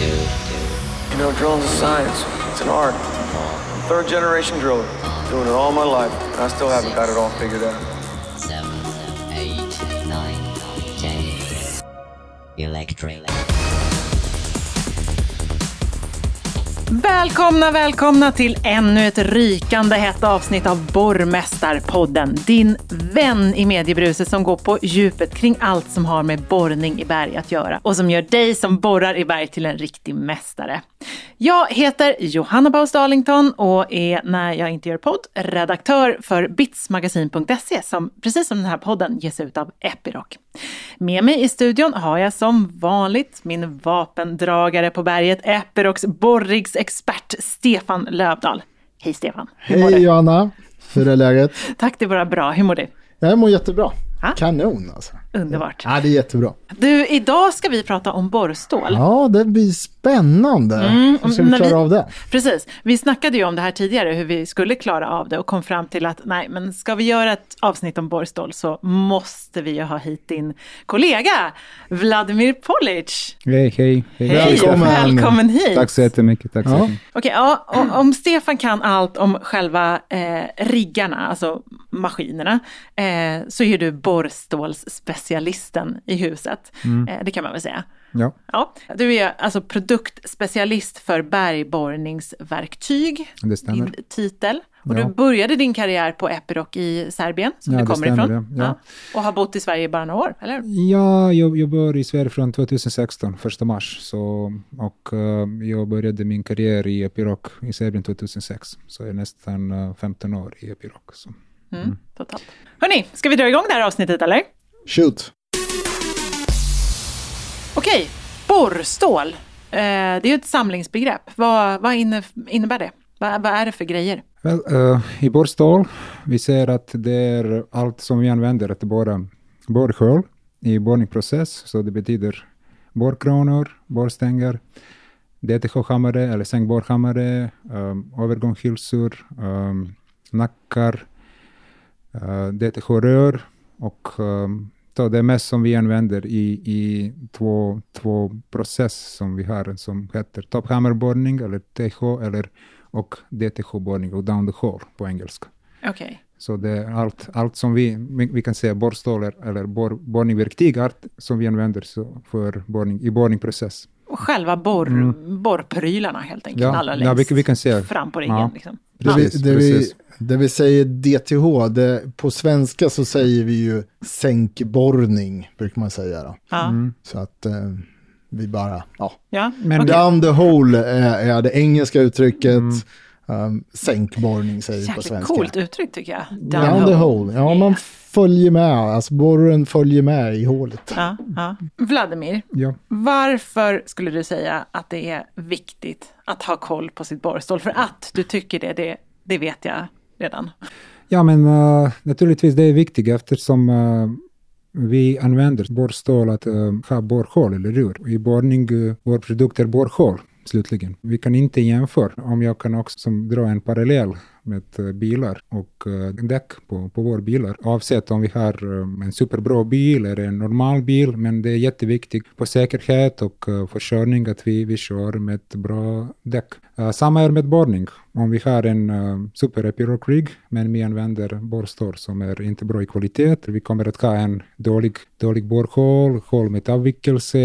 You know, drilling's a science. It's an art. I'm third generation driller. Doing it all my life. And I still haven't got it all figured out. seven, eight, nine, ten. Electric. Välkomna, välkomna till ännu ett rykande hett avsnitt av Borrmästarpodden. Din vän i mediebruset som går på djupet kring allt som har med borrning i berg att göra och som gör dig som borrar i berg till en riktig mästare. Jag heter Johanna Baus Darlington och är, när jag inte gör podd, redaktör för bitsmagasin.se som precis som den här podden ges ut av Epiroc. Med mig i studion har jag som vanligt min vapendragare på berget, Epirocs borrigsexpert Stefan Lövdahl. Hej Stefan! Hej? Johanna, hur är läget? Tack, det är bara bra. Hur mår du? Jag mår jättebra. Ja. Kanon alltså. Underbart. Ja, det är jättebra. Du, idag ska vi prata om borrstål. Ja, det blir spännande. hur ska vi klara vi- av det? Precis. Vi snackade ju om det här tidigare, hur vi skulle klara av det och kom fram till att nej, men ska vi göra ett avsnitt om borrstål så måste vi ju ha hit din kollega Vladimir Polic. Hej, hej. Hej, Välkommen. välkommen hit. Tack så jättemycket. Tack så Ja. jättemycket. Okej, ja, om, om Stefan kan allt om själva eh, riggarna, alltså maskinerna, eh, så är du borrstålsspecialisten i huset. Mm. Eh, det kan man väl säga. Ja. Ja, du är alltså produktspecialist för bergborrningsverktyg, Det stämmer. din titel. Och Ja. du började din karriär på Epiroc i Serbien, som Ja, du kommer stämmer, ifrån. ja. Ja. Och har bott i Sverige i bara några år, eller? Ja, jag, jag bor i Sverige från 2016, första mars. Så, och eh, jag började min karriär i Epiroc i Serbien 2006. Så jag är nästan eh, 15 år i Epiroc. Så. Mm, totalt. Hörni, ska vi dra igång det här avsnittet eller? Shoot. Okej, borrstål. Eh, det är ju ett samlingsbegrepp. Vad, vad inne, innebär det? Vad, vad är det för grejer? Väl, eh, I borrstål, vi ser att det är allt som vi använder att borra borrhål i borrningsprocess. Så det betyder borrkranor, borrstänger, DTH-hammare eller sängborrhammare, um, övergångshylsor, um, nackar, uh, DTH-rör och um, så det är mest som vi använder i, i två, två process som vi har som heter topphammerborrning eller TH eller och DTH-borrning och down the hole på engelska. Okej. Så det är allt, allt som vi, vi kan säga borrstål eller borr, borrningverktyg allt som vi använder så för borrning, i borrningsprocess. Själva borr, borrprylarna helt enkelt, Ja, allra ja, längst vi- vi kan se. fram på riggen. Ja. Liksom. Det vi, Precis, det, vi, det vi säger DTH, det, på svenska så säger vi ju sänkborrning, brukar man säga. Då. Ja. Så att eh, vi bara, ja. Ja. Men okej. Down the hole är, är det engelska uttrycket. Um, sänkborrning säger vi på Jäkligt svenska. coolt uttryck tycker jag. Down the hole. Ja, man följer med. Alltså borren följer med i hålet. Ja, ja. Vladimir, Ja. varför skulle du säga att det är viktigt att ha koll på sitt borrstål? För att du tycker det, det, det vet jag redan. Ja, men uh, naturligtvis det är viktigt eftersom uh, vi använder borrstål att uh, ha borrhål, eller hur? I borrning, uh, vår produkt är borrhål, slutligen. Vi kan inte jämföra, om jag kan också som, dra en parallell med eh, bilar och eh, däck på, på våra bilar. Oavsett om vi har eh, en superbra bil eller en normal bil, men det är jätteviktigt på säkerhet och för körning att vi, vi kör med bra däck. Samma är med borrning. Om vi har en super Epiroc rig, men vi använder borrstål som är inte bra i kvalitet, vi kommer att ha en dålig, dålig borrhål, hål med avvikelse,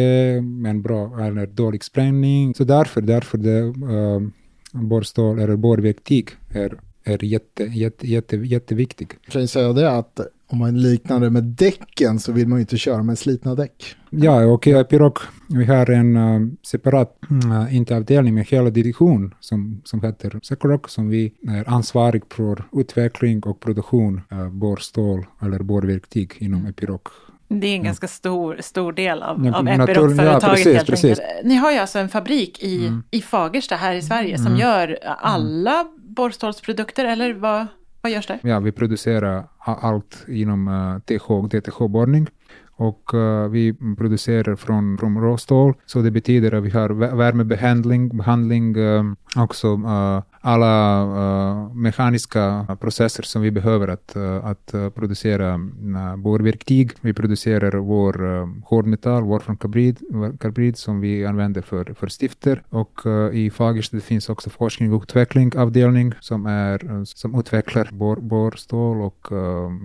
en bra eller dålig sprängning. Så därför, därför det uh, borrstål eller borrverktyg är, är jätte, jätte, jätte, jätteviktig. Jag kan säga det att om man liknar det med däcken så vill man ju inte köra med slitna däck. Ja, och Epiroc, vi har en uh, separat uh, interavdelning med hela division som, som heter Secoroc, som vi är ansvarig för utveckling och produktion av borrstål eller borrverktyg inom Epiroc. Det är en ganska stor, stor del av, Ja, av Epiroc-företaget ja, precis. Ni har ju alltså en fabrik i, i Fagersta här i Sverige som gör alla borrstålsprodukter, eller vad, vad görs där? Ja, vi producerar allt inom eh, uh, TH och DTH-borrning. Och uh, vi producerar från, från råstål, så det betyder att vi har värmebehandling, behandling, um, också uh, alla uh, mekaniska processer som vi behöver att, uh, att eh, producera mm, uh, borverktyg. Vi producerar vår uh, hårdmetall, wolframkarbid, karbid, som vi använder för, för stifter. Och uh, i Fagersta finns också forskning och utveckling som, är, som utvecklar bor, borstål och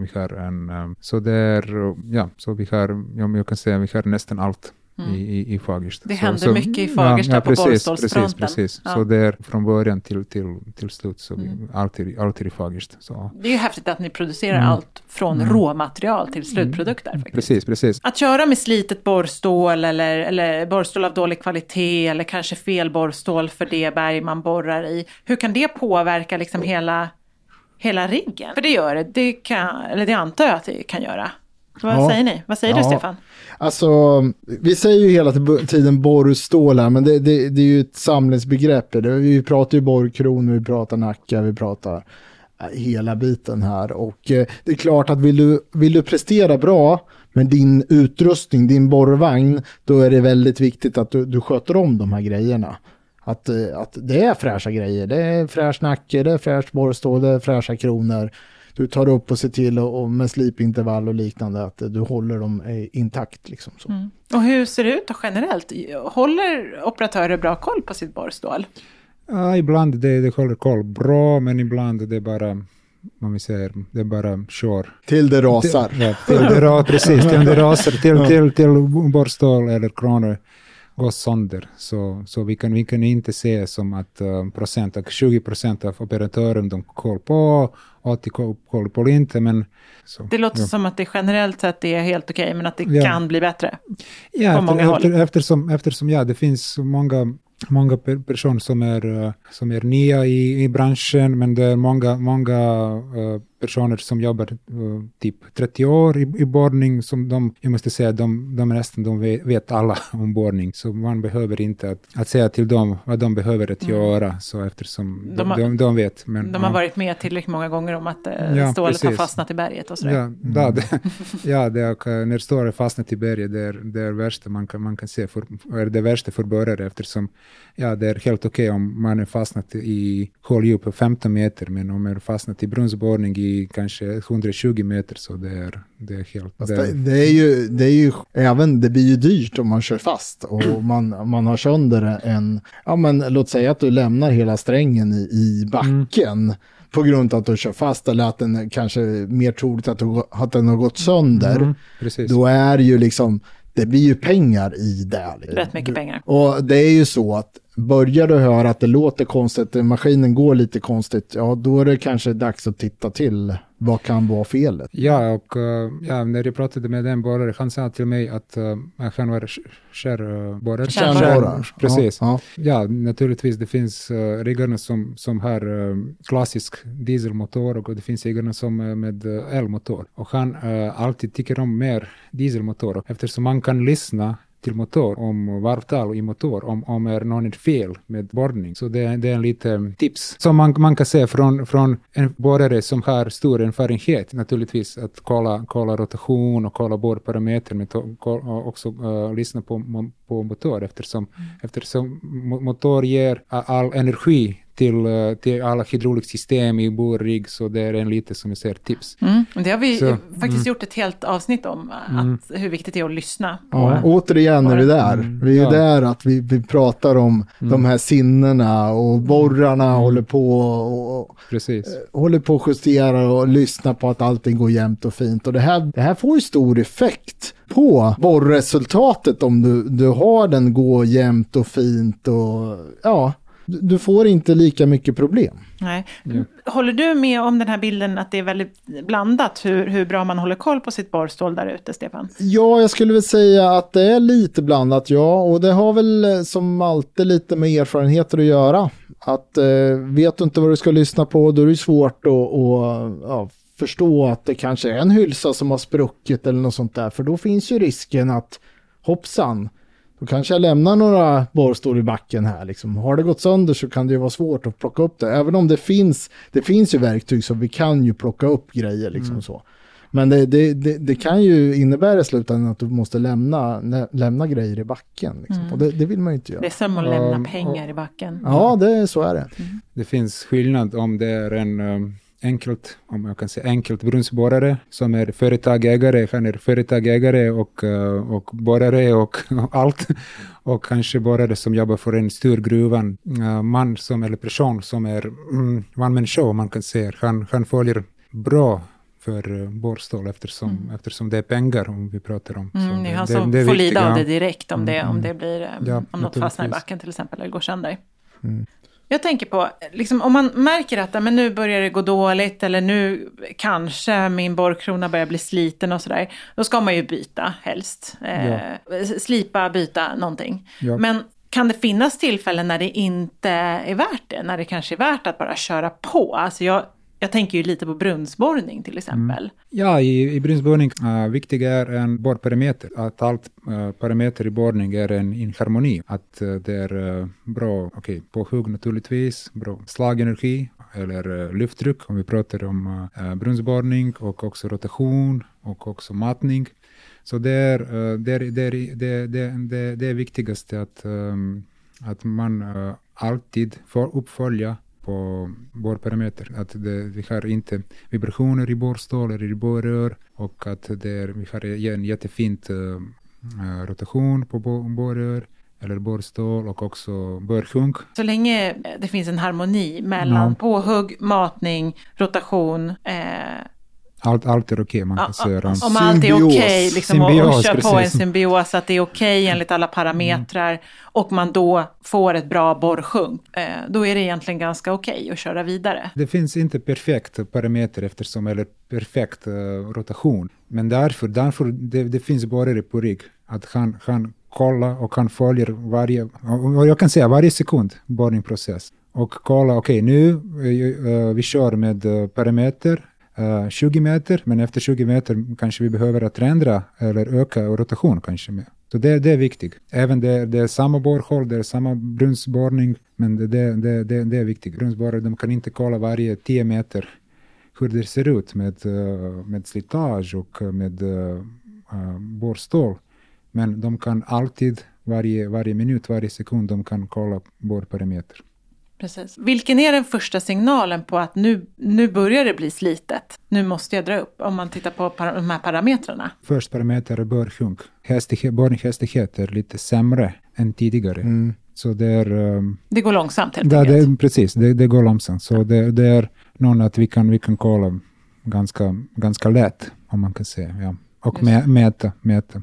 vi har en, så där, ja, så vi har, ja, jag kan säga, vi har nästan allt mm. i, i Fagersta. Det händer så, mycket i Fagersta ja, ja, precis, på. Precis, precis. Ja. så det är från början till, till, till slut, så mm. alltid, alltid i Fagersta. Så. Det är ju häftigt att ni producerar mm. allt från mm. råmaterial till slutprodukter. Mm. Precis, precis. Att köra med slitet borrstål eller, eller borrstål av dålig kvalitet eller kanske fel borrstål för det berg man borrar i. Hur kan det påverka liksom hela, hela riggen? För det gör det, det, kan, eller det antar jag att det kan göra. Vad ja. säger ni? Vad säger ja. du Stefan? Alltså, vi säger ju hela tiden borrstål här, men det, det, det, är ju ett samlingsbegrepp. Vi pratar ju borrkronor, vi pratar Nacka, vi pratar äh, hela biten här. Och eh, det är klart att vill du, vill du prestera bra med din utrustning, din borrvagn, då är det väldigt viktigt att du, du sköter om de här grejerna. Att, eh, att det är fräscha grejer, det är fräsch nacke, det är fräscht borrstål, det är fräscha kronor du tar upp och ser till och, och med slipintervall och liknande att du håller dem intakt. Liksom, så. Mm. Och hur ser det ut då generellt? Håller operatörer bra koll på sitt borrstål? Ja, ibland det, det håller koll bra, men ibland det är bara om vi säger, det är bara kör. Till det rasar. Till, ja, till det, precis, till det rasar, till, till, till, till borrstål eller kronor gå sönder. Så, så vi, kan, vi kan inte se som att uh, procent, 20 procent av operatören de koll på, 80 koll på inte. Men, så, det låter ja. som att det generellt sett är helt okej, okay, men att det ja. kan bli bättre. Ja, efter, efter, eftersom, eftersom ja, det finns många många personer som är, eh, som är nya i, i branschen, men det är många, många uh, personer som jobbar uh, typ 30 år i, i borrning, som de, jag måste säga, de, de resten de vet, vet alla om borrning, så man behöver inte att, att säga till dem vad de behöver att mm. göra, så eftersom de, har, de, de vet. Men, de har ja. varit med tillräckligt många gånger om att uh, ja, stålet precis. har fastnat i berget och sådär. Ja, mm. ja, det, ja det, när stålet fastnat i berget, det är det värsta man kan, man kan se, för, är det värsta för borrare, eftersom ja, det är helt okej okay om man är fastnat i håldjup på 15 meter, men om man är fastnat i brunnsborrning i kanske 120 meter så det är, det är helt... Det, det, det, är ju, det är ju, även, det blir ju dyrt om man kör fast och man, man har sönder en, ja men låt säga att du lämnar hela strängen i, i backen. Mm på grund av att du kör fast eller att den kanske är mer troligt att, du, att den har gått sönder. Mm, då är det ju liksom, det blir ju pengar i det. Rätt mycket pengar. Och det är ju så att börjar du höra att det låter konstigt, maskinen går lite konstigt, ja då är det kanske dags att titta till vad kan vara felet. Ja, och uh, ja, när jag pratade med den borrare, han sa till mig att uh, han var kärborrare. Kärnborrare. Precis. Ja, ja. ja, naturligtvis det finns uh, riggarna som, som har uh, klassisk dieselmotor och det finns riggarna som med elmotor. Och han uh, alltid tycker om mer dieselmotor eftersom man kan lyssna till motor, om varvtal i motor, om, om är någon är fel med borrning. Så det, det är en liten tips som man, man kan se från, från en borrare som har stor erfarenhet naturligtvis att kolla, kolla rotation och kolla borrparametrar men och också uh, lyssna på, på motor eftersom, mm. eftersom motor ger all energi till, eh, till alla hydrauliksystem i borrigg, så det är en lite som jag säger tips. Mm, det har vi så, faktiskt mm. gjort ett helt avsnitt om, mm. att, hur viktigt det är att lyssna. Ja, återigen är vi där. Mm. Vi är ja. där att vi, vi pratar om de mm. här sinnena och borrarna mm. håller på och Precis. Eh, håller på att justera och lyssna på att allting går jämnt och fint. Och det här, det här får ju stor effekt på borrresultatet om du, du har den gå jämnt och fint och ja, du får inte lika mycket problem. Nej. Mm. Håller du med om den här bilden att det är väldigt blandat hur, hur bra man håller koll på sitt borrstål där ute, Stefan? Ja, jag skulle väl säga att det är lite blandat, ja. Och det har väl eh, som alltid lite med erfarenheter att göra. Att eh, vet du inte vad du ska lyssna på, då är det svårt att och, ja, förstå att det kanske är en hylsa som har spruckit eller något sånt där. För då finns ju risken att hoppsan, då kanske jag lämnar några borrstål i backen här. Liksom. Har det gått sönder så kan det ju vara svårt att plocka upp det. Även om det finns, det finns ju verktyg så vi kan ju plocka upp grejer. Liksom mm. så. Men det, det, det, det kan ju innebära i slutändan att du måste lämna, lä, lämna grejer i backen. Liksom. Och det, det vill man ju inte göra. Det är som att lämna Um, pengar i backen. Ja, det, så är det. Det finns skillnad om det är en um, enkelt, om jag kan säga enkelt brunnsborrare som är företagägare, han är företagägare och, uh, och borrare och allt. Och kanske borrare som jobbar för en stor gruvan, uh, man som, eller person som är mm, one man show, man kan säga. Han, han följer bra för borrstål eftersom, eftersom det är pengar om vi pratar om. Mm, är han det- som det får lida av det direkt om, det, om Mm, det blir, eh, Ja, om något fastnar i backen till exempel eller går sönder. Mm. Jag tänker på, liksom, om man märker att ja, men nu börjar det gå dåligt eller nu kanske min borrkrona börjar bli sliten och sådär. Då ska man ju byta helst. Eh, Slipa, byta någonting. Ja. Men kan det finnas tillfällen när det inte är värt det? När det kanske är värt att bara köra på? Alltså jag, jag tänker ju lite på brunnsborrning till exempel. Ja, i, i brunnsborrning, uh, viktigt är en borrparameter. Att allt uh, parameter i borrning är en in harmoni. Att uh, det är uh, bra, okej, på hugg naturligtvis, bra slagenergi eller uh, luftdryck om vi pratar om uh, brunnsborrning och också rotation och också matning. Så det är, det, det, det, det, det, viktigaste att, um, att man alltid får uppfölja på borrparameter. Att det, vi har inte vibrationer i borrstål eller i borrör och att det är, vi har en jättefint uh, rotation på bo- borrör eller borrstål och också borrsjunk. Så länge det finns en harmoni mellan Ja. påhugg, matning, rotation. Eh, Allt, allt är okej, man kan säga. ja, Om allt är okej, liksom, och, och kör på en symbios, att det är okej enligt alla parametrar och man då får ett bra borrsjunk, eh, då är det egentligen ganska okej att köra vidare. Det finns inte perfekt parameter eftersom, eller perfekt eh, rotation. Men därför, därför det, det finns borrare på rygg. Att han, han kollar och han följer varje, och jag kan säga varje sekund borrningsprocess. Och kolla, okej nu eh, eh, vi kör med parameter Eh, 20 meter, men efter 20 meter kanske vi behöver att ändra eller öka rotation kanske med. Så det, det är viktigt. Även det, det är samma borrhål, det är samma brunnsborrning, men det, det, det, det, är viktigt. Brunnsborrare, de kan inte kolla varje 10 meter hur det ser ut med, eh, med slitage och eh, med uh, borrstål. Men de kan alltid, varje, varje minut, varje sekund, de kan kolla borrparameter. Precis. Vilken är den första signalen på att nu, nu börjar det bli slitet? Nu måste jag dra upp, om man tittar på de här parametrarna. Först parameter är. Hastighet, borrningshastighet är lite sämre än tidigare. Så det är, um, Det går långsamt helt ja, det enkelt. är precis, det, det går långsamt. Så det, det är någon att vi kan, vi kan kolla ganska, ganska lätt, om man kan säga. Ja. Och mä, mäta, mäta,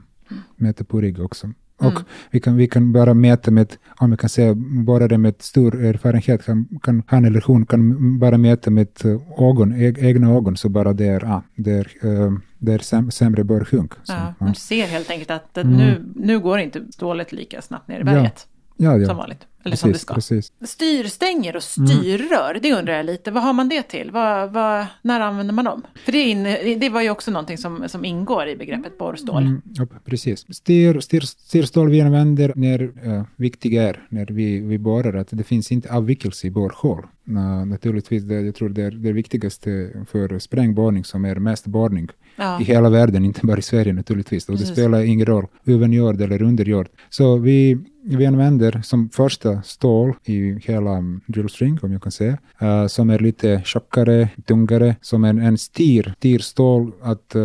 mäta på rygg också. Och vi, kan, vi kan bara mäta med, om jag kan säga, bara det med stor erfarenhet, kan, kan, han eller hon kan bara mäta med eh, ögon, egna ögon, så bara det är, ah, det är, eh, det är säm, sämre börjunk. Så, Ja, ja. man ser helt enkelt att det, nu, nu går inte stålet lika snabbt ner i berget. Ja, ja. Som vanligt. Eller som det Precis, ska. precis. Styrstänger och styrrör, det undrar jag lite. Vad har man det till? Vad, vad, när använder man dem? För det, in, det var ju också någonting som, som ingår i begreppet borrstål. Mm, ja, precis. Styr, styr, styrstål vi använder när uh, viktigt är när vi, vi borrar att det finns inte avvikelse i borrhål. Uh, naturligtvis, det, jag tror det är det viktigaste för sprängborrning som är mest borrning Ja. i hela världen, inte bara i Sverige naturligtvis. Och det Precis. spelar ingen roll, överjord eller underjord. Så vi, vi använder som första stål i hela drillstring, om jag kan säga, uh, som är lite tjockare, tungare, som en, en styr, styrstål att, uh,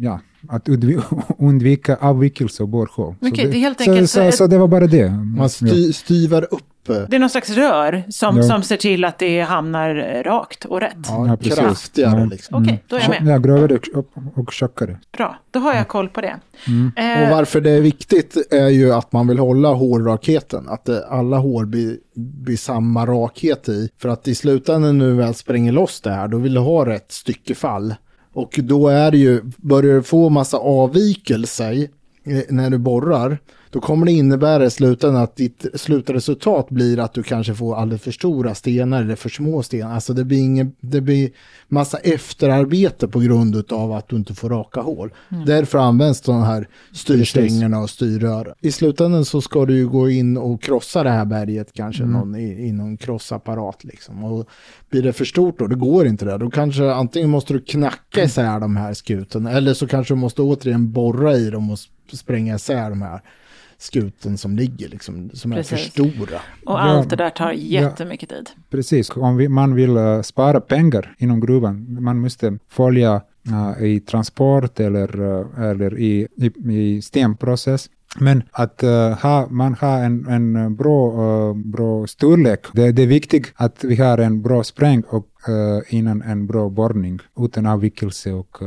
ja, att undvi- undvika avvikelse och borrhål. Så Okej, det så, så, ett- så, det var bara det. Man sty, styvar upp Det är någon slags rör som, Ja. som ser till att det hamnar rakt och rätt. ja, Ja, precis. kraftigare. Ja. Liksom. Okej, då är jag med. Ja, grövre och, och tjockare. Bra, då har jag koll på det. Och Eh, varför det är viktigt är ju att man vill hålla hårrakheten. Att det, alla hår blir, blir samma rakhet i. För att i slutändan nu väl spränger loss det här, då vill du ha rätt styckefall. Och då är det ju, börjar du få massa avvikelser eh, när du borrar, då kommer det innebära i slutändan att ditt slutresultat blir att du kanske får alldeles för stora stenar eller för små stenar. Alltså det blir, ingen, det blir massa efterarbete på grund av att du inte får raka hål. Därför används de här styrstängerna och styrrör. I slutändan så ska du ju gå in och krossa det här berget kanske någon, i, i någon krossapparat liksom. Och blir det för stort då, det går inte det. Då kanske antingen måste du knacka isär de här skuten eller så kanske du måste återigen borra i dem och sp- spränga isär de här skuten som ligger liksom, som är för Precis. stora. Och allt det där tar jättemycket tid. Precis, om vi, man vill eh, spara pengar inom gruvan, man måste följa eh, i transport eller, eh, eller i, i, i stenprocess. Men att eh, ha, man har en, en bra, eh, bra storlek, det, det är viktigt att vi har en bra spräng och, eh, innan en bra borrning utan avvikelse och,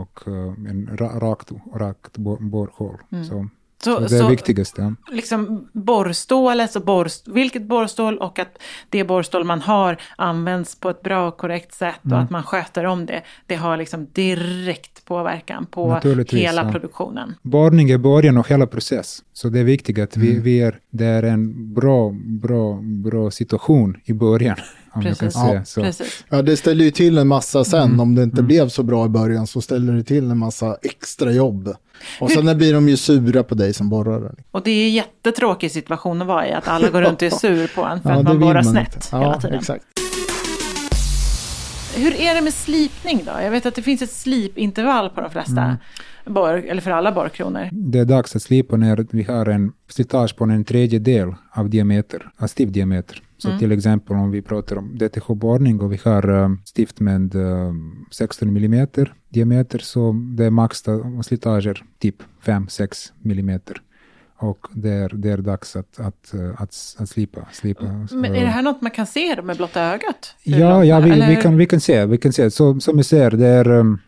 och en ra, rakt, rakt bor, borrhål. Så, så det så viktigaste. liksom borrstål, alltså borr, vilket borrstål och att det borrstål man har används på ett bra och korrekt sätt Mm. och att man sköter om det. Det har liksom direkt påverkan på hela ja. produktionen. Borrning är början av hela process. Så det är viktigt att vi, Mm. vi är, det är en bra, bra, bra situation i början. Om Precis. Ja. Precis. Ja, det ställer ju till en massa sen. Mm. Om det inte blev så bra i början så ställer det till en massa extra jobb. Och sen blir de ju sura på dig som borrare. Och det är en jättetråkig situation att vara i, att alla går runt och är sur på en för Ja, att man borrar man snett hela tiden. exakt. Hur är det med slipning då? Jag vet att det finns ett slipintervall på de flesta, Mm. borr, eller för alla borrkronor. Det är dags att slipa när vi har en slitage på en tredjedel av diameter, av stift diameter. Så Mm. till exempel om vi pratar om DTH-borrning och vi har uh, stift med uh, 16 millimeter diameter så det är max slitager typ 5-6 millimeter. Och det är, det är dags att, att, uh, att, att slipa. slipa. Men är det här något man kan se med blotta ögat? Ja, ja vi, vi, kan, vi kan se. Vi kan se. Så, som vi ser, det är, um,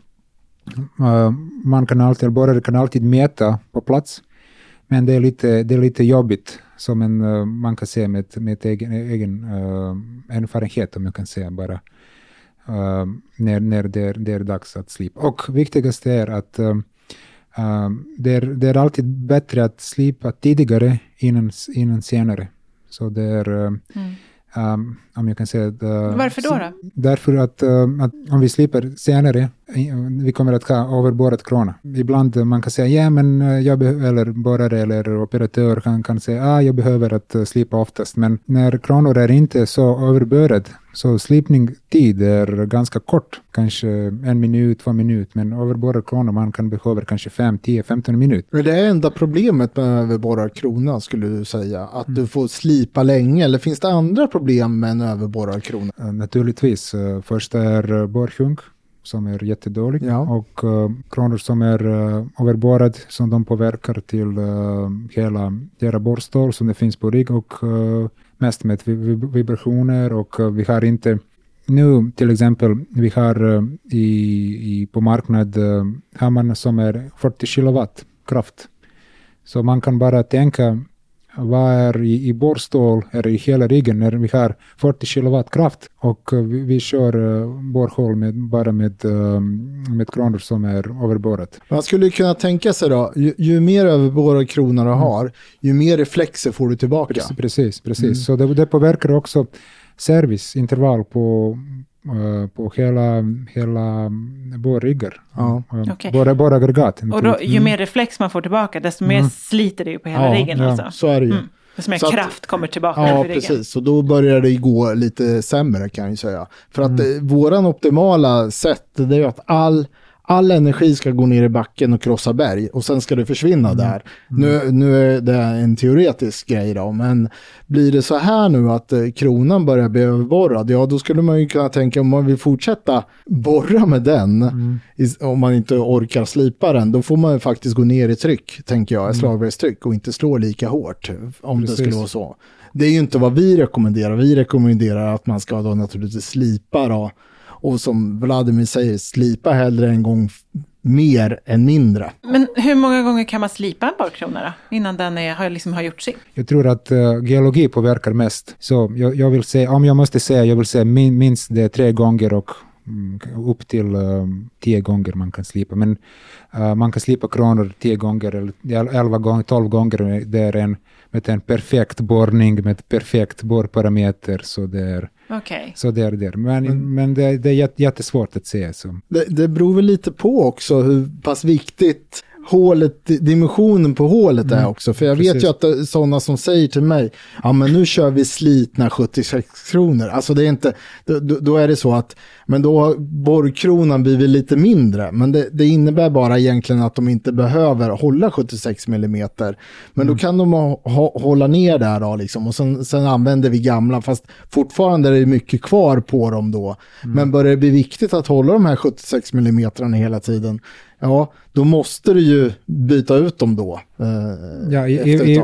uh, man kan alltid, borrare kan alltid mäta på plats. Men det är lite, det är lite jobbigt, som en, uh, man kan se med, med egen, egen uh, erfarenhet, om jag kan säga bara. Uh, när när det, är, det är dags att slipa. Och viktigast är att uh, det, är, det är alltid bättre att slipa tidigare innan, innan senare. Så det är, uh, um, om jag kan säga... att, uh, Mm. Varför då? då? Därför att, uh, att om vi slipper senare, eh, vi kommer att ha överborrat krona. Ibland man kan säga, ja men uh, jag behöver, eller borrare eller operatör kan, kan säga, ah, jag behöver att uh, slipa oftast. Men när kronor är inte så överborrad, så slipningstid är ganska kort. Kanske en minut, två minut. Men överborrad krona, man kan behöva kanske 5, 10, 15 minuter. Men det är enda problemet med överborrad krona skulle du säga? Att Mm. du får slipa länge? Eller finns det andra problem med en överborrad krona? Uh, naturligtvis, uh, första är uh, borrsjunk som är jättedålig Ja. och uh, kronor som är uh, överborrad som de påverkar till uh, hela, hela borrstål som det finns på rigg och uh, mest med vibrationer och eh, vi har inte nu till exempel, vi har eh, i, i, på marknad eh, har man som är 40 kilowatt kraft. Så man kan bara tänka vad är i, i borrstål, är i hela riggen när vi har 40 kilowatt kraft och eh, vi, vi kör uh, borrhål med, bara med, uh, med kronor som är överborrat. Man skulle kunna tänka sig då, ju, ju mer överborrad krona Mm. du har, ju mer reflexer får du tillbaka. Precis, precis. precis. Så det, det påverkar också serviceintervall på, eh, på hela, hela borriggar. Ja. Okej. Borra, borraggregat. Och då, ju mer reflex man får tillbaka, desto mer sliter det ju på hela Mm. Ja, riggen ja. alltså. Så är det ju. Mm. Desto mer Så att- kraft kommer tillbaka Ja, precis. Och då börjar det gå lite sämre kan jag ju säga. För att eh, våran optimala sätt, det är ju att all, all energi ska gå ner i backen och krossa berg och sen ska det försvinna där. Nu, nu är det en teoretisk grej då, men blir det så här nu att eh, kronan börjar bli överborrad, ja då skulle man ju kunna tänka om man vill fortsätta borra med den, is- om man inte orkar slipa den, då får man ju faktiskt gå ner i tryck, tänker jag, i slagverkstryck och inte slå lika hårt, om det Precis. skulle vara så. Det är ju inte vad vi rekommenderar. Vi rekommenderar att man ska då naturligtvis slipa då. Och som Vladimir säger, slipa hellre en gång mer än mindre. Men hur många gånger kan man slipa en borrkrona då? Innan den är, har, liksom har gjort sitt? Jag tror att uh, geologi påverkar mest. Så jag, jag vill säga, om jag måste säga, jag vill säga min, minst det tre gånger och Mm, upp till uh, tio gånger man kan slipa. Men uh, man kan slipa kronor tio gånger eller elva gånger, tolv gånger. Det är en, med en perfekt borrning med perfekt borrparameter. Så det är, Okej. så det är det. Men, men, det, det är jättesvårt att se. Så. Det, det beror väl lite på också hur pass viktigt hålet, dimensionen på hålet är också. För jag vet Precis. ju att sådana som säger till mig, ja men nu kör vi slitna 76 kronor. Alltså det är inte, då, då- är det så att, men då har borrkronan blivit lite mindre. Men det, det innebär bara egentligen att de inte behöver hålla 76 millimeter. Men då kan de ha, ha, hålla ner där då liksom. Och sen, sen använder vi gamla, fast fortfarande är det mycket kvar på dem då. Men börjar det bli viktigt att hålla de här 76 millimetrarna hela tiden, ja, då måste du ju byta ut dem då. Eh, Ja,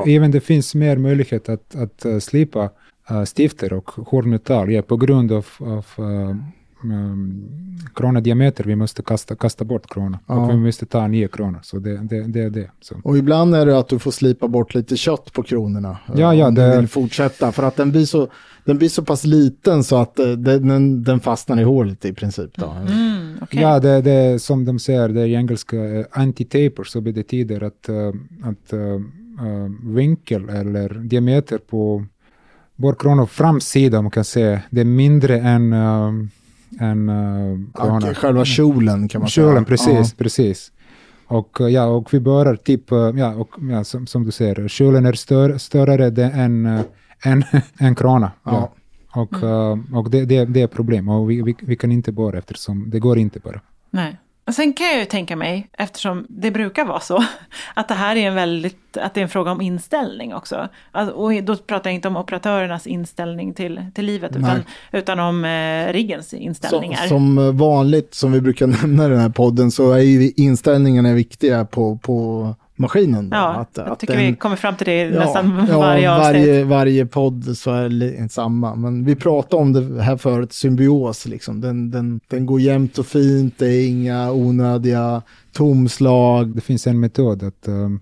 även det finns mer möjlighet att, att uh, slipa uh, stifter och hårdmetall ja, på grund av, av uh, um, kronadiameter. Vi måste kasta, kasta bort krona Ja. och vi måste ta nya kronor. Så det, det, det är det. Så. Och ibland är det att du får slipa bort lite kött på kronorna. eh, Ja, ja, om det- du vill fortsätta. För att den blir så, den blir så pass liten så att eh, den, den, den fastnar i hålet i princip. Då. Mm, okej. Ja, det, det är som de säger, det är i engelska uh, anti-taper, så det betyder att, uh, att uh, uh, vinkel eller diameter på borrkronor framsida, om man kan säga, det är mindre än, uh, än uh. Och Själva kjolen kan man säga. Kjolen, precis, Ja. precis. Och, uh, ja, och vi börjar typ, uh, ja, och, ja som, som du säger, kjolen är stör, större än, än, än krona. Ja. Och, uh, och det, det, det är problem och vi, vi, vi kan inte borra eftersom det går inte bara. Nej. Och sen kan jag ju tänka mig, eftersom det brukar vara så, att det här är en väldigt, att det är en fråga om inställning också. Alltså, och då pratar jag inte om operatörernas inställning till, till livet, utan, Nej. utan om eh, riggens inställningar. som vanligt, som vi brukar nämna i den här podden, så är ju inställningarna viktiga på, på maskinen. Då. ja, Att- jag att tycker den- vi kommer fram till det Ja, nästan ja, varje avsnitt. varje, varje podd så är det samma. Men vi pratade om det här förut, symbios liksom. Den, den, den går jämnt och fint, det är inga onödiga tomslag. Det finns en metod att um,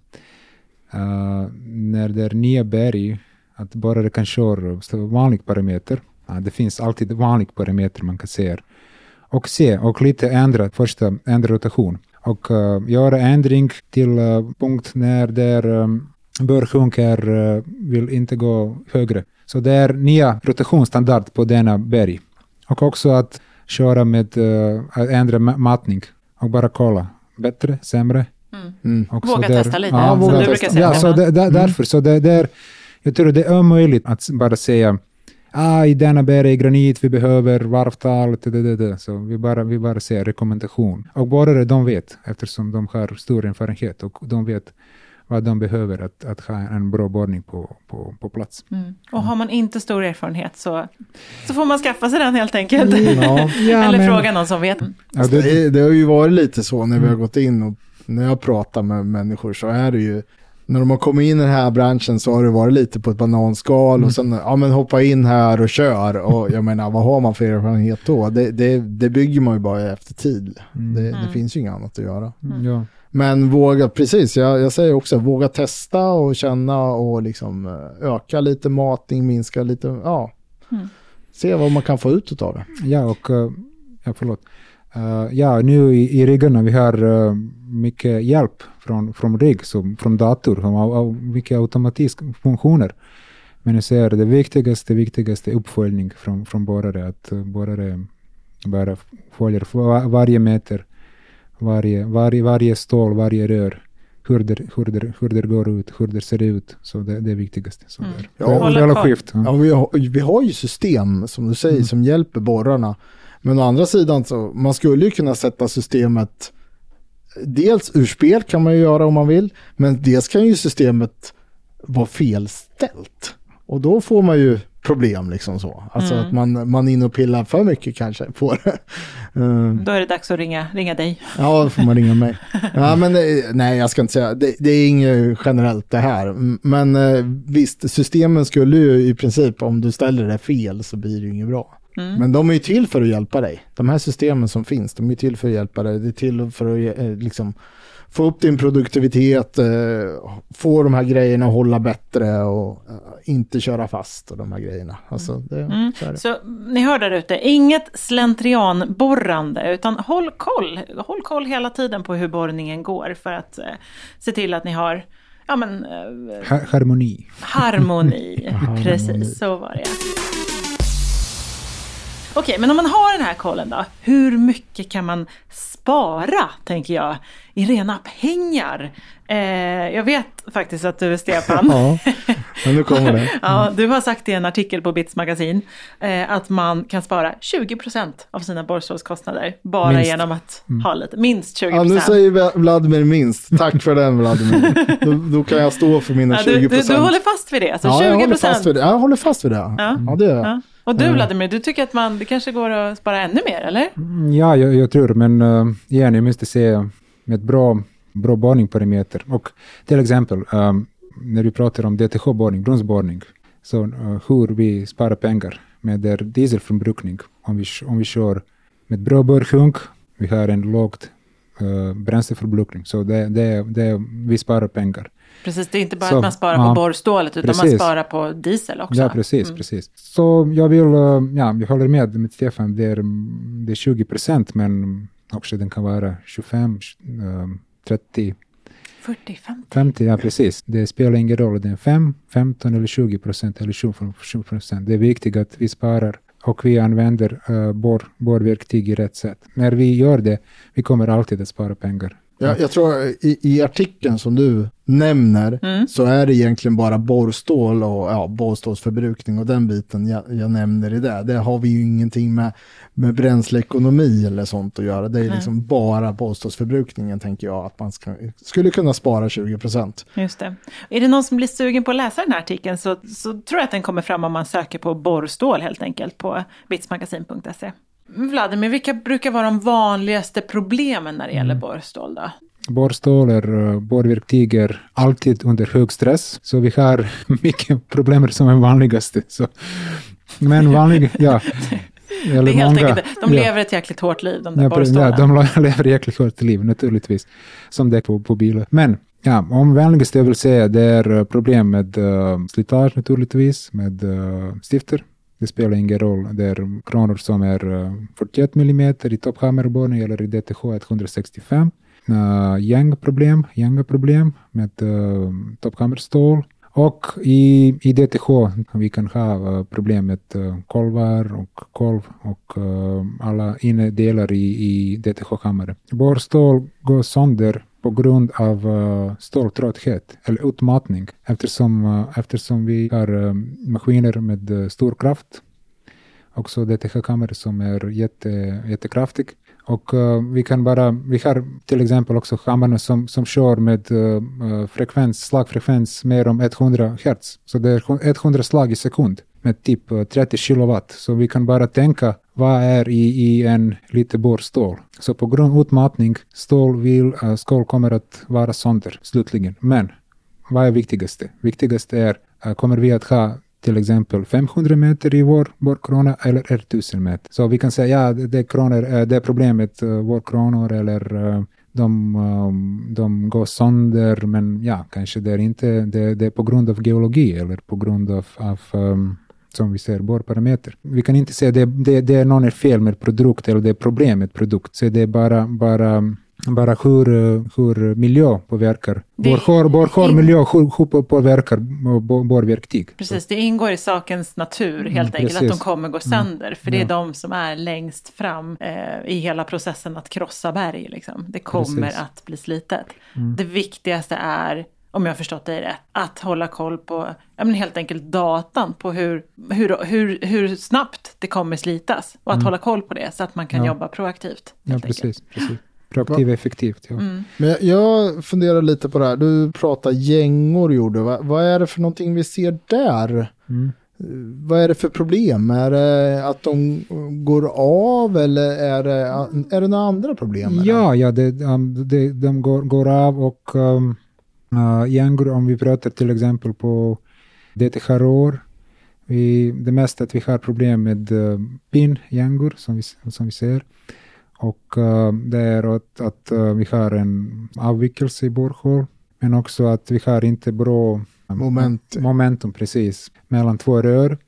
uh, när det är nya berg, att bara det kan köra vanlig parameter. Ja, det finns alltid vanlig parameter man kan se. Och se och lite ändra första ändra rotation. Och uh, göra ändring till uh, punkt när där um, börsjunker uh, vill inte gå högre. Så det är nya rotationsstandard på denna berg. Och också att köra med uh, att ändra ma- matning och bara kolla. Bättre, sämre. Mm. Och Våga så där- testa lite, Ja, som våga du brukar testa. säga, Ja, så det, där, därför. Så det, det är, jag tror det är omöjligt att bara säga ah, i denna berg är granit, vi behöver varvtal, det, det, det. så vi bara, vi bara säger rekommendation. Och borrare, de vet, eftersom de har stor erfarenhet och de vet vad de behöver att, att ha en bra borrning på, på, på plats. Mm. Och har man inte stor erfarenhet så, så får man skaffa sig den helt enkelt. Ja. Ja, Eller men- fråga någon som vet. Ja, det, Det, det har ju varit lite så när vi har gått in och när jag pratar med människor så är det ju när de har kommit in i den här branschen så har det varit lite på ett bananskal och sen ja men hoppa in här och kör och jag menar vad har man för erfarenhet då? Det, det, det bygger man ju bara efter tid. Det, det finns ju inget annat att göra. ja. Men våga, precis, jag, jag säger också våga testa och känna och liksom eh, öka lite matning, minska lite, ja. Se vad man kan få ut av det. Ja, och uh, ja, förlåt. Uh, ja, nu i, i riggarna vi har uh, mycket hjälp från, från rigg, som, från dator, som, av, av mycket automatiska funktioner. Men jag säger det viktigaste, viktigaste uppföljning från, från borrare, att uh, borrare bara följer var, varje meter, varje, varje, varje stål, varje rör, hur det, hur, det, hur det går ut, hur det ser ut. Så det, det är viktigaste. Så Mm. där. Ja, hålla koll. skift. Ja. Ja, vi, har, vi har ju system som du säger som hjälper borrarna. Men å andra sidan så man skulle ju kunna sätta systemet dels ur spel kan man ju göra om man vill. Men dels kan ju systemet vara felställt. Och då får man ju problem liksom så. Alltså att man, man inne och pillar för mycket kanske på det. Eh, Då är det dags att ringa, ringa dig. Ja, då får man ringa mig. Ja, men eh, nej, jag ska inte säga. Det, det är inget generellt det här. Men eh, visst, systemen skulle ju i princip, om du ställer det fel så blir det ju inget bra. Men de är ju till för att hjälpa dig. De här systemen som finns, de är till för att hjälpa dig. Det är till för att eh, liksom få upp din produktivitet, eh, få de här grejerna att hålla bättre och eh, inte köra fast och de här grejerna. Alltså, det, Mm. så är det. Så ni hör där ute, inget slentrianborrande, utan håll koll. Håll koll hela tiden på hur borrningen går för att eh, se till att ni har ja, men, eh, Ha- harmoni. harmoni. Harmoni. Precis, så var det. Okej, men om man har den här kollen då, hur mycket kan man spara, tänker jag, i rena pengar? Eh, jag vet faktiskt att du, Stefan, Ja, men nu kommer det. Ja, du har sagt i en artikel på Bits magasin eh, att man kan spara 20% av sina borrstålskostnader bara Minst. genom att ha lite, minst 20%. Ja, nu säger Vla- Vladimir minst. Tack för den Vladimir. Då, då kan jag stå för mina ja, 20 du, du, procent. du håller fast vid det, så ja, 20%. jag håller fast vid det. Jag håller fast vid det. Ja, Ja. det gör jag. Och du Vladimir, du tycker att man, det kanske går att spara ännu mer, eller? Mm, Ja, jag, jag tror, men uh, igen, jag måste se med bra, bra borrningparameter. Och till exempel, um, när vi pratar om DTH-borrning, brunnsborrning, så uh, hur vi sparar pengar med dieselförbrukning. Om vi, om vi kör med bra borrsjunk, vi har en lågt uh, bränsleförbrukning, så det, det, det, vi sparar pengar. Precis, det är inte bara Så, att man sparar ja. på borrstålet, utan man Precis. sparar på diesel också. Ja, precis, Mm. precis. Så jag vill, eh, ja, jag håller med med Stefan, det är, det är 20 procent, men också den kan vara 25, eh, 30, 40, 50. 50, ja precis. Det spelar ingen roll, det är 5, 15 eller 20 procent eller 20 procent. Det är viktigt att vi sparar och vi använder eh, uh, borr, borrverktyg i rätt sätt. När vi gör det, vi kommer alltid att spara pengar. Jag, jag tror i, i artikeln som du nämner Mm. så är det egentligen bara borrstål och ja, borrstålsförbrukning och den biten jag, jag nämner i det. Det har vi ju ingenting med, med bränsleekonomi eller sånt att göra. Det är liksom bara borrstålsförbrukningen tänker jag att man ska, skulle kunna spara 20 procent. Just det. Är det någon som blir sugen på att läsa den här artikeln så, så tror jag att den kommer fram om man söker på borrstål helt enkelt på bitsmagasin.se. Vladimir, vilka brukar vara de vanligaste problemen när det gäller borrstål då? Borrstål är, uh, borrverktyg är alltid under hög stress, så vi har mycket problem som är vanligaste. Så. Men vanlig, ja. Eller Det är helt många- enkelt, de ja. lever ett jäkligt hårt liv, de där Ja, borrstålen. ja, de le- lever jäkligt hårt liv naturligtvis, som däck på, på bilar. Men ja, om vanligaste jag vill säga det är eh, problem med uh, slitage naturligtvis, med uh, stifter. Det spelar ingen roll. Det är kronor som är eh, 41 mm i topphammerborrning eller i DTH 165. Uh, eh, gängproblem, gängproblem med eh, uh, topphammerstål. Och i, i DTH vi kan ha uh, problem med uh, kolvar och kolv och uh, alla innedelar i, i DTH-hammare. Borrstål går sönder på grund av uh, ståltrötthet eller utmattning eftersom, uh, eftersom vi har uh, maskiner med uh, stor kraft. Också DTH-kammare som är jätte, jättekraftig. Och uh, vi kan bara, vi har till exempel också hammare som, som kör med uh, frekvens, slagfrekvens mer om 100 Hz. Så det är 100 slag i sekund med typ 30 kilowatt. Så vi kan bara tänka vad är i, i en lite borrstål. Så på grund av utmattning, stål, vill, uh, eh, stål kommer att vara sönder slutligen. Men vad är viktigaste? Viktigaste är, uh, kommer vi att ha till exempel 500 meter i vår borrkrona eller är 1000 meter. Så vi kan säga ja, det är, kronor, eh, det är problemet, uh, vår kronor eller uh, de, de går sönder, men ja, kanske det är inte, det, det är på grund av geologi eller på grund av, av um, som vi ser, borrparameter. Vi kan inte säga det, det, det är någon är fel med produkt eller det är problem med produkt. Så det är bara, bara bara hur, hur miljö påverkar. Borrhår, borrhår miljö, hur, hur påverkar bo- borrverktyg. Precis, det ingår i sakens natur helt enkelt att de Mm, kommer gå sönder. För det är Ja. de som är längst fram eh, i hela processen att krossa berg. Liksom. Det kommer Precis. att bli slitet. Mm. Det viktigaste är, om jag har förstått dig rätt, att hålla koll på ja, men helt enkelt datan på hur, hur, hur, hur snabbt det kommer slitas. Och att hålla koll på det så att man kan Mm. Ja. jobba proaktivt. Ja, enkelt. precis. precis. Proaktiv effektivt. Ja. Mm. Men jag, jag funderar lite på det här. Du pratar gängor gjorde. Va, vad är det för någonting vi ser där? Mm. Eh, Vad är det för problem? Är det att de går av eller är det, är det några andra problem? Ja, ja det, um, det, de går, går av och um, uh, gängor, om vi pratar till exempel på DTH-rör, vi, det mesta att vi har problem med uh, pin-gängor som vi, som vi ser. Och uh, det är att, att uh, vi har en avvikelse i borrhål, men också att vi har inte bra Moment. momentum precis mellan två rör.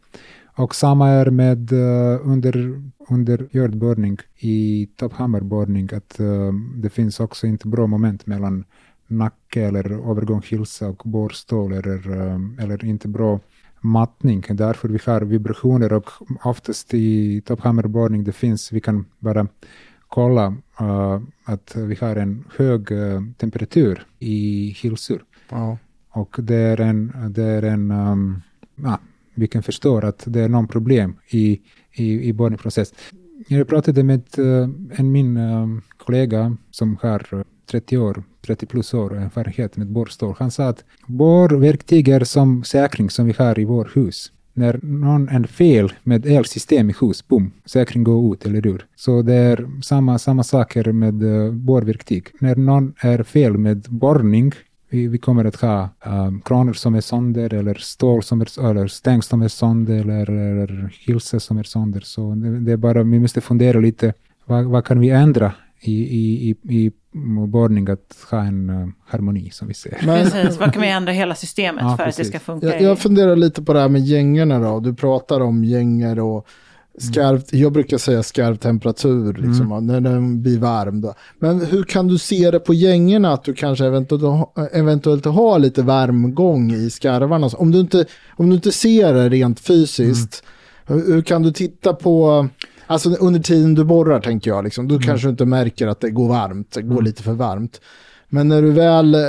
Och samma är med uh, under, under jordborrning i topphammarborrning, att uh, det finns också inte bra moment mellan nacke eller övergång hilsa och borrstål eller, uh, eller inte bra mattning. Därför vi har vibrationer och oftast i topphammarborrning det finns, vi kan bara kolla uh, att vi har en hög uh, temperatur i hilsor. Ja. Och det är en, det är en um, ja, vi kan förstå att det är någon problem i, i, i borrningsprocess. Jag pratade med eh, en min eh, kollega som har 30 år, 30 plus år erfarenhet med borrstål. Han sa att borrverktyg är som säkring som vi har i vårt hus. När någon är fel med elsystem i hus, boom, säkring går ut eller ur. Så det är samma, samma saker med eh, borrverktyg. När någon är fel med borrning vi, vi kommer att ha um, kranar som är sönder eller stål som är, eller stäng som är sönder eller, eller hilser som är sönder. Så det, det, är bara, vi måste fundera lite, vad, vad kan vi ändra i, i, i, i borrning att ha en uh, harmoni som vi ser. Men, Precis, vad kan vi ändra hela systemet Ja, för precis. att det ska funka? Jag, i- jag funderar lite på det här med gängorna då. Du pratar om gängor och skarv, jag brukar säga skarv temperatur, liksom, när den blir varm. Då. Men hur kan du se det på gängorna att du kanske eventuellt, eventuellt har lite värmgång i skarvarna? Om du inte, om du inte ser det rent fysiskt, hur, hur kan du titta på, alltså under tiden du borrar tänker jag, liksom, då kanske du inte märker att det går varmt, det går lite för varmt. Men när du väl, eh,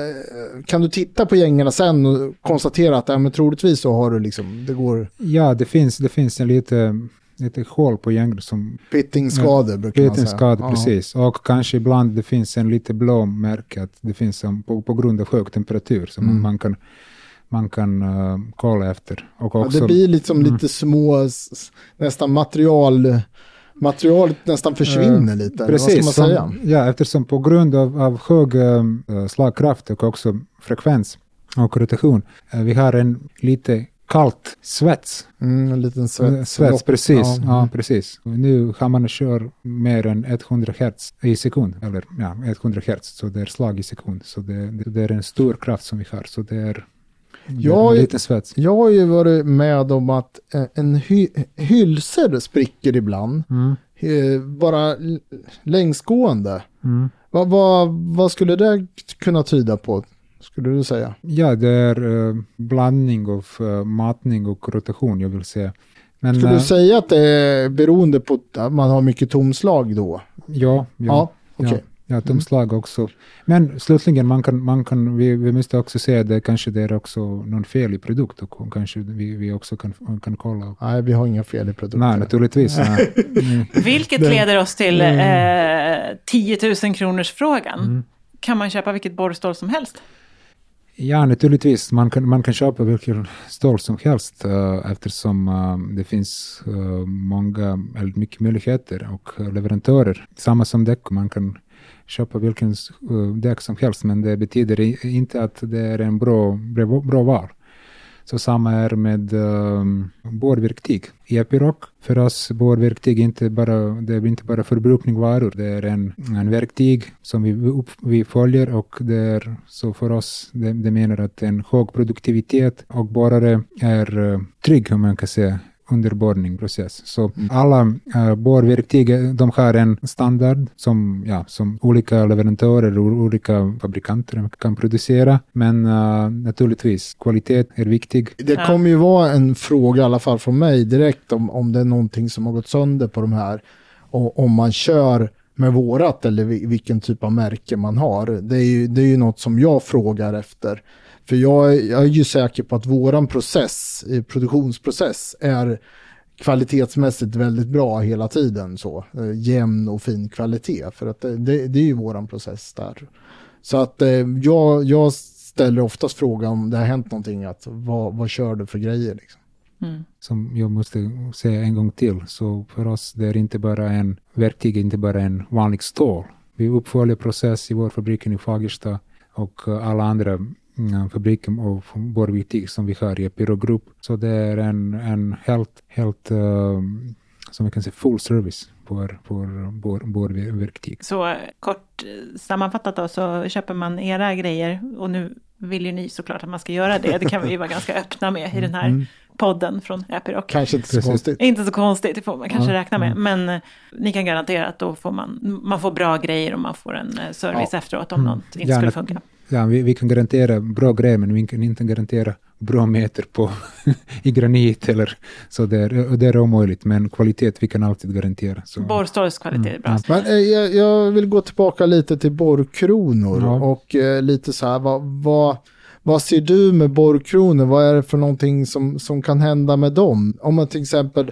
kan du titta på gängorna sen och konstatera att ja, men troligtvis så har du liksom, det går Ja, det finns, det finns en lite, lite hål på gängor som pittingskador brukar man säga. Ja. precis. Och kanske ibland det finns en lite blå märke att det finns en, på, på grund av hög temperatur som Mm. man kan, man kan uh, kolla efter. Och Ja, också, det blir liksom lite små, nästan material, materialet nästan försvinner lite. eller Precis, vad ska man säga? som, ja, eftersom på grund av, av hög eh, slagkraft och också frekvens och rotation, eh, vi har en lite kallt svets. Mm, en liten svets. svets precis. Ja. Ja. precis. Och nu har man kör mer än 100 hertz i sekund, eller ja, 100 hertz, så det är slag i sekund. Så det, det, det är en stor kraft som vi har, så det är, det Ja, är en liten svets. Jag har ju varit med om att eh, en hy hylsor spricker ibland. Mm. eh, Bara längsgående. Mm. Vad, vad, vad skulle det kunna tyda på? Skulle du säga? Ja, det är eh, blandning av uh, matning och rotation, jag vill säga. Men, Skulle eh, du säga att det är beroende på att man har mycket tomslag då? Ja, ja. Ja. Mm. Ja, ja tomslag också. Men slutligen, man kan, man kan, vi, vi måste också se att det kanske det är också någon fel i produkt och kanske vi, vi också kan, kan kolla. Nej, vi har inga fel i produkten. Nej, naturligtvis. nej. Mm. Vilket leder oss till eh, 10 000 kronors frågan. Mm. Kan man köpa vilket borrstål som helst? Ja, naturligtvis. Man kan, man kan köpa vilken stål som helst uh, eftersom uh, det finns uh, många, eller mycket möjligheter och uh, leverantörer. Samma som däck, man kan köpa vilken uh, däck som helst, men det betyder inte att det är en bra, bra, bra val. Så samma är med ehm, um, borrverktyg. I Epiroc, för oss borrverktyg är inte bara, det är inte bara förbrukningsvaror, det är en, en verktyg som vi, upp, vi följer och det är så för oss, det, det menar att en hög produktivitet och borrare är uh, trygg om man kan säga under borrningsprocess. Så alla uh, borrverktyg, eh, de har en standard som, ja, som olika leverantörer och olika fabrikanter kan producera. Men uh, naturligtvis, kvalitet är viktig. Det Ja. kommer ju vara en fråga, i alla fall från mig direkt, om, om det är någonting som har gått sönder på de här. Och om man kör med vårat eller vi- vilken typ av märke man har. Det är ju, det är ju något som jag frågar efter. För jag, är- jag är ju säker på att våran process, produktionsprocess, är kvalitetsmässigt väldigt bra hela tiden. så eh, Jämn och fin kvalitet. För att det, det, det är ju våran process där. Så att eh, jag, jag ställer oftast frågan om det har hänt någonting, att vad, vad kör du för grejer? Liksom. Mm. som jag måste säga en gång till. Så för oss det är inte bara en verktyg, inte bara en vanlig stål. Vi uppföljer process i vår fabrik i Fagersta och eh, alla andra mm, fabriker och borrverktyg som vi har i Epiro Group. Så det är en, en helt, helt eh, som vi kan säga full service på vår, vår, vår, vår verktyg. Så eh, kort eh, sammanfattat då så köper man era grejer och nu vill ju ni såklart att man ska göra det. Det kan vi ju vara ganska öppna med i den här podden från Epiroc. Kanske inte så Precis. konstigt. Inte så konstigt, det får man kanske Ja, räkna med. Men eh, ni kan garantera att då får man, man får bra grejer och man får en eh, service efteråt om något inte Ja, skulle men- funka. Ja, vi, vi kan garantera bra grejer, men vi kan inte garantera bra meter på i granit eller så där. Det är omöjligt, men kvalitet vi kan alltid garantera. Så. Borrstålskvalitet är bra. Men eh, jag, jag vill gå tillbaka lite till borrkronor Ja. och eh, lite så här, vad, vad, vad ser du med borrkronor? Vad är det för någonting som, som kan hända med dem? Om man till exempel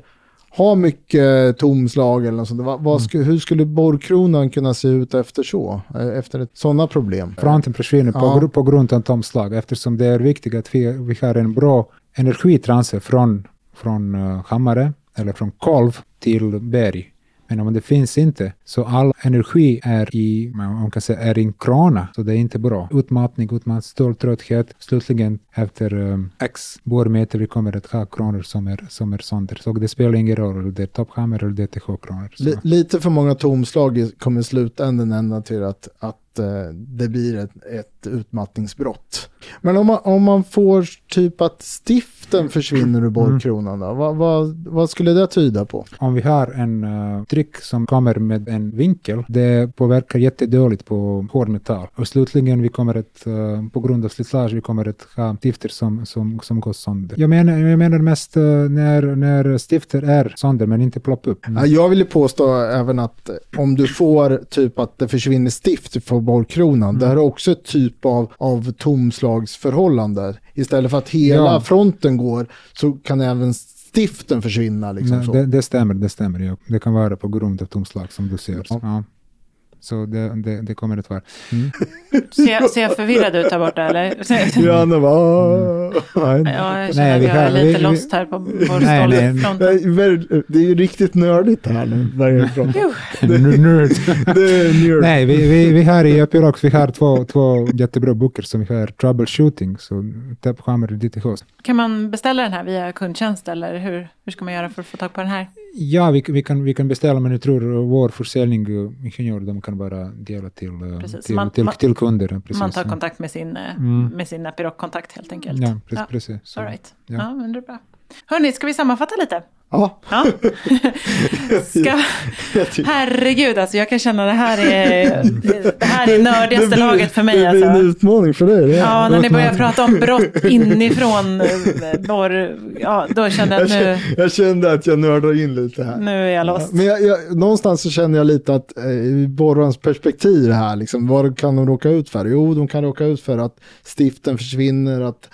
har mycket tomslag eller något sånt, vad, vad sku, hur skulle borrkronan kunna se ut efter så? Eh, Efter ett, sådana problem? Fronten försvinner på, Ja. gr- på grund av tomslag eftersom det är viktigt att vi, vi har en bra energitransfer från, från uh, hammare eller från kolv till berg. Men om det finns inte, så all energi är i, man kan säga, är i en krana, så det är inte bra. Utmattning, utmattning, ståltrötthet. Slutligen efter um, x borrmeter vi kommer att ha kronor som är, som är sönder. Så det spelar ingen roll om det är topphammer eller DTH-kronor. Så- Li, lite för många tomslag kommer i slutändan ända till att, att eh, det blir ett, ett utmattningsbrott. Men om man, om man får typ att stiften försvinner ur borrkronan då, vad, vad, vad skulle det tyda på? Om vi har en uh, tryck som kommer med en vinkel, det påverkar jättedåligt på hård metall. Och slutligen vi kommer att, uh, på grund av slitage, vi kommer att ha stifter som, som, som går sönder. Jag menar, jag menar mest uh, när, när stifter är sönder men inte ploppar upp. Ja, Jag vill ju påstå även att eh, om du får typ att det försvinner stift från borrkronan, det här är också ett typ av, av tomslagsförhållande. Istället för att hela Ja. fronten går så kan även stiften försvinna. Liksom Nej, det, det stämmer, det stämmer. Ja. Det kan vara på grund av tomslag som du ser. Ja. Så det, det, det kommer att vara. Ser jag, ser jag förvirrad ut där borta eller? Janne bara. Nej. Ja, jag känner Nej, att vi jag är har- lite vi- lost här på nej. borrstålsfronten. Det är ju riktigt nördigt här nu. Nörd. Nej, vi, vi, vi har i Epirox, vi har två, två jättebra böcker som vi har troubleshooting, så tapphammer DTH. Kan man beställa den här via kundtjänst eller hur, hur ska man göra för att få tag på den här? Ja, vi, vi, kan, vi kan beställa, men jag tror vår försäljning, eh, ingenjör, de kan bara dela till, eh, Precis, till, man- till, man- till kunder. ja, Precis, man tar ja. kontakt med sin, eh, Mm. med sin Epiroc-kontakt helt enkelt. Ja, precis. precis så. All right. ja. Ja. men det är bra. Hörni, ska vi sammanfatta lite? Ja, Ja. Ska... Herregud, alltså jag kan känna det här är det här är nördigaste blir- laget för mig. Det blir en Alltså. utmaning för dig. det. Ja, när ni börjar prata om brott inifrån eh, borr, ja, då kände jag jag, nu, jag kände att jag nördade in lite här. nu är jag lost. Men jag, jag, någonstans så känner jag lite att eh, i borrans perspektiv här, liksom, vad kan de råka ut för? Jo, de kan råka ut för att stiften försvinner, att,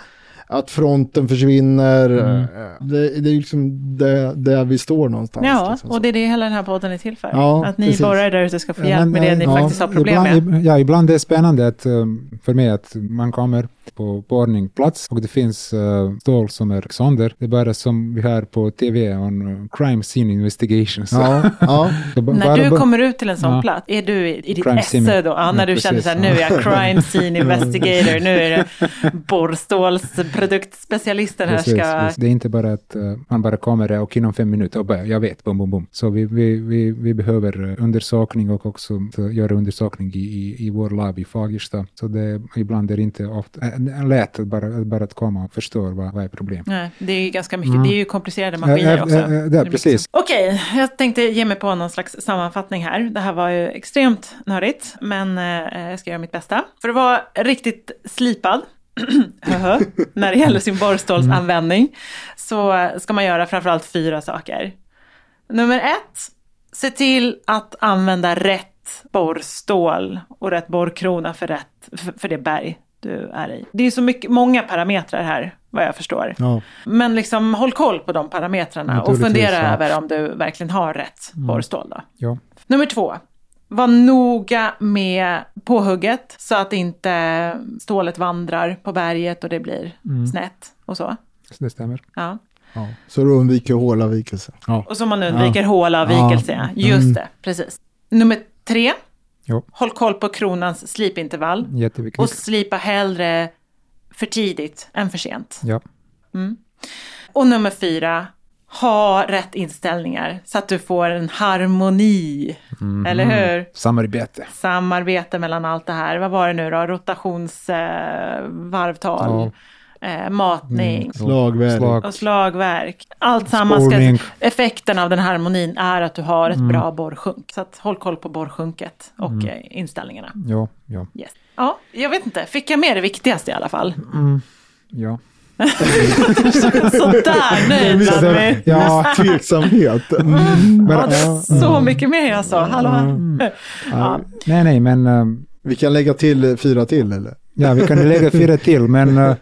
att fronten försvinner. eh, Det, det är liksom det, där vi står någonstans. Ja, liksom, och det är det hela den här podden är till för. Ja, att ni precis. borrare där ute ska få Ja, hjälp men, med det ni eh, faktiskt har problem ibland, med. Ja, ibland är det spännande att, um, för mig att man kommer på borrningsplats och det finns uh, stål som är sönder. Det är bara som vi har på tv, on crime scene investigations. Ja, ja. När du kommer ut till en sån Ja. plats, är du i, i ditt esse då? Ja, när Ja, du känner precis. så här, nu är jag crime scene investigator, nu är det borrstålsproduktspecialisten här Precis, ska... precis. Det är inte bara att uh, man bara kommer och inom fem minuter och bara, jag vet, bom, bom, bom. Så vi, vi, vi, vi behöver uh, undersökning och också uh, göra undersökning i, i, i vår lab i Fagersta. Så det, ibland är det inte ofta, äh, lätt att bara, bara att komma och förstå vad, vad är problemet. Nej, det är ju ganska mycket, Mm. det är ju komplicerade maskiner Ja, också. ja, det mycket precis. Okej, jag tänkte ge mig på någon slags sammanfattning här. Det här var ju extremt nördigt, men eh, jag ska göra mitt bästa. För att vara riktigt slipad, när det gäller sin borrstålsanvändning, så ska man göra framförallt fyra saker. Nummer ett, se till att använda rätt borrstål och rätt borrkrona för, rätt, för, det berg du är i. Det är så mycket, många parametrar här, vad jag förstår. ja. Men liksom håll koll på de parametrarna och fundera ja. Mm. över om du verkligen har rätt borrstål. Då. Ja. Nummer två. Var noga med påhugget så att inte stålet vandrar på berget och det blir Mm. snett och så. Det stämmer. Ja. Ja. Så du undviker hålavvikelse. Ja. Och så man undviker Ja. vikelse. Ja. Just Mm. det, precis. Nummer tre. Jo. Håll koll på kronans slipintervall. Jätteviktigt. Och slipa hellre för tidigt än för sent. Ja. Och nummer fyra, ha rätt inställninar så att du får en harmoni. Eller hur? Samarbete. Samarbete mellan allt det här. Vad var det nu då? Rotationsvarvtal, eh, varvtal, eh, matning. Slagverk. Slag. Och slagverk. Allt samman ska, Spolning. effekten av den här harmonin är att du har ett bra borrsjunk. Så att håll koll på borrsjunket och eh, inställningarna. Ja, ja, Yes. Ja, jag vet inte. Fick jag med det viktigaste i alla fall? ja. Sådär nöjd det, ja, Tveksamhet. Ja, det är så mycket mer jag sa. Hallå? Ja. nej, nej, men ehm, Vi kan lägga till eh, fyra till eller? ja, vi kan lägga fyra till, men uh,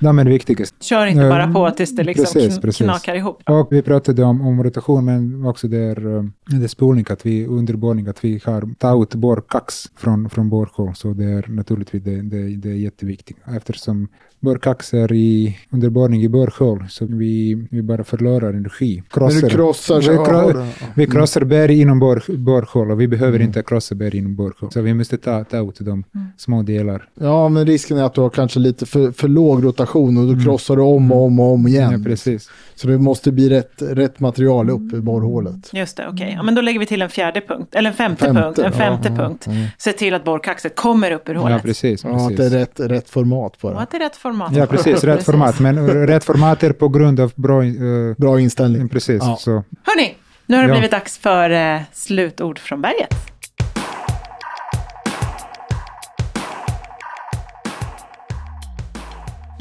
de är det viktigaste. Kör inte bara på tills det liksom Precis, kn- precis. knakar ihop. Och vi pratade om, om rotation, men också där, eh, det är spolning, att vi under borrning, att vi har tagit ut borrkax från, från borrhål. Så det är naturligtvis det, det, det är jätteviktigt. Eftersom borrkax är i, under borrning i borrhål, så vi, vi bara förlorar energi. Du krossar så... vi, kro- vi krossar berg inom borr, borrhål och vi behöver inte krossa berg inom borrhål. Så vi måste ta, ta ut de små delar. Ja, men risken är att du har kanske lite för, för låg rotation och då krossar du om och om och om igen. Ja, precis. Så det måste bli rätt, rätt material upp i borrhålet. Just det, okej. Ja, men då lägger vi till en fjärde punkt, eller en femte, Femte, punkt. En femte ja, punkt. Se till att borrkaxet kommer upp ur hålet. Ja, precis. Ja, att det är precis. rätt, rätt format på Och det. att det är rätt format. Ja, precis. Rätt format. Men eh, rätt format är på grund av bra... eh, Bra inställning. precis. Ja. Så. Hörni, nu har det Ja. blivit dags för eh, slutord från berget.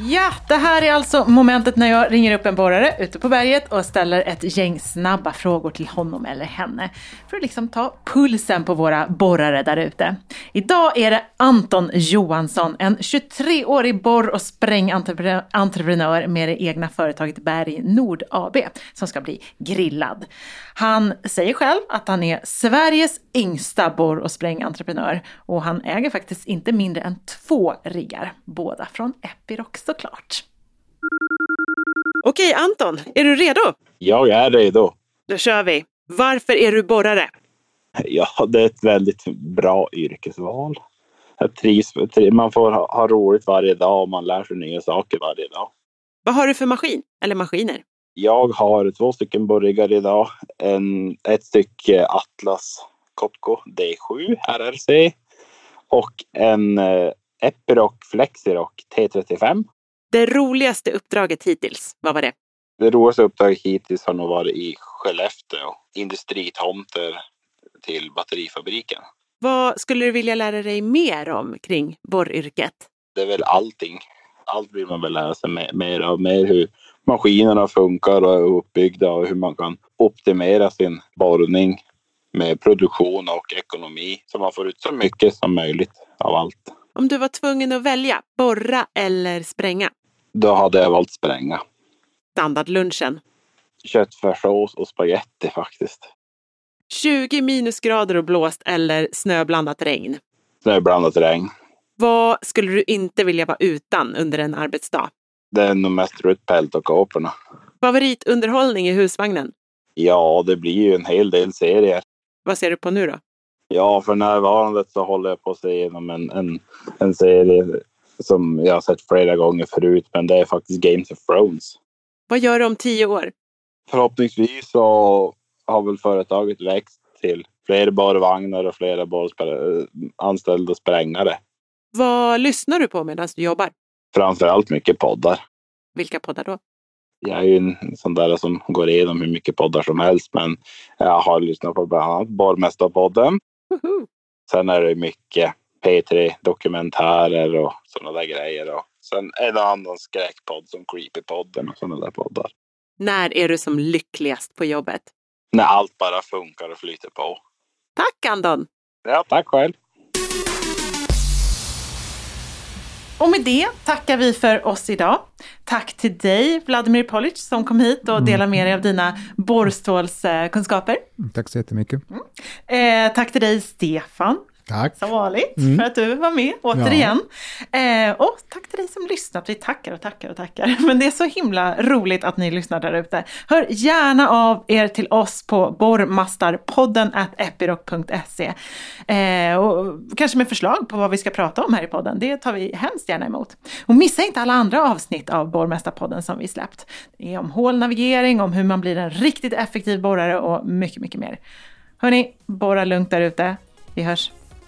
Ja, det här är alltså momentet när jag ringer upp en borrare ute på berget och ställer ett gäng snabba frågor till honom eller henne. För att liksom ta pulsen på våra borrare där ute. Idag är det Anton Johansson, en 23-årig borr och sprängentreprenör med det egna företaget Berg Nord AB, som ska bli grillad. Han säger själv att han är Sveriges yngsta borr och sprängentreprenör och han äger faktiskt inte mindre än två riggar, båda från Epiroc såklart. Okej Anton, är du redo? Jag är redo. Då kör vi. Varför är du borrare? Ja, det är ett väldigt bra yrkesval. Jag trivs, man får ha, ha roligt varje dag och man lär sig nya saker varje dag. Vad har du för maskin eller maskiner? Jag har två stycken borriggar idag. En, ett stycke Atlas Copco D7 RRC och en eh, Epiroc Flexiroc T35. Det roligaste uppdraget hittills, vad var det? Det roligaste uppdraget hittills har nog varit i Skellefteå. Industritomter till batterifabriken. Vad skulle du vilja lära dig mer om kring borryrket? det är väl allting. Allt vill man väl lära sig mer, av. Mer hur maskinerna funkar och är uppbyggda och hur man kan optimera sin borrning med produktion och ekonomi. Så man får ut så mycket som möjligt av allt. Om du var tvungen att välja, borra eller spränga? Då hade jag valt spränga. Standardlunchen. Köttfärssås och spaghetti faktiskt. 20 minusgrader och blåst eller snöblandat regn. Snöblandat regn. Vad skulle du inte vilja vara utan under en arbetsdag? Det är nog mest ruttpält och kåporna. Favoritunderhållning i husvagnen? Ja, det blir ju en hel del serier. Vad ser du på nu då? Ja, för närvarande så håller jag på att se igenom en, en, en serie som jag har sett flera gånger förut, men det är faktiskt Games of Thrones. Vad gör du om tio år? Förhoppningsvis så har väl företaget växt till fler barvagnar och flera barspär- anställda sprängare. Vad lyssnar du på medan du jobbar? Framförallt mycket poddar. Vilka poddar då? Jag är ju en sån där som går igenom hur mycket poddar som helst, men jag har lyssnat på bland annat Borgmästarpodden. Woho! Sen är det mycket P3 dokumentärer och sådana där grejer. Och sen en annan skräckpodd som Creepypodden och sådana där poddar. När är du som lyckligast på jobbet? När allt bara funkar och flyter på. Tack Andon! Ja, tack själv. Och med det tackar vi för oss idag. Tack till dig Vladimir Polic som kom hit och delade med dig av dina borrstålskunskaper. Tack så jättemycket. Eh, tack till dig Stefan Tack. som vanligt för att du var med återigen. Eh, och tack till dig som lyssnat. Vi tackar och tackar och tackar. Men det är så himla roligt att ni lyssnar där ute. Hör gärna av er till oss på borrmastarpodden at epiroc.se. Eh, och kanske med förslag på vad vi ska prata om här i podden. Det tar vi hemskt gärna emot. Och missa inte alla andra avsnitt av Borrmästarpodden som vi släppt. Det är om hålnavigering, om hur man blir en riktigt effektiv borrare och mycket, mycket mer. Hörni, borra lugnt där ute. Vi hörs.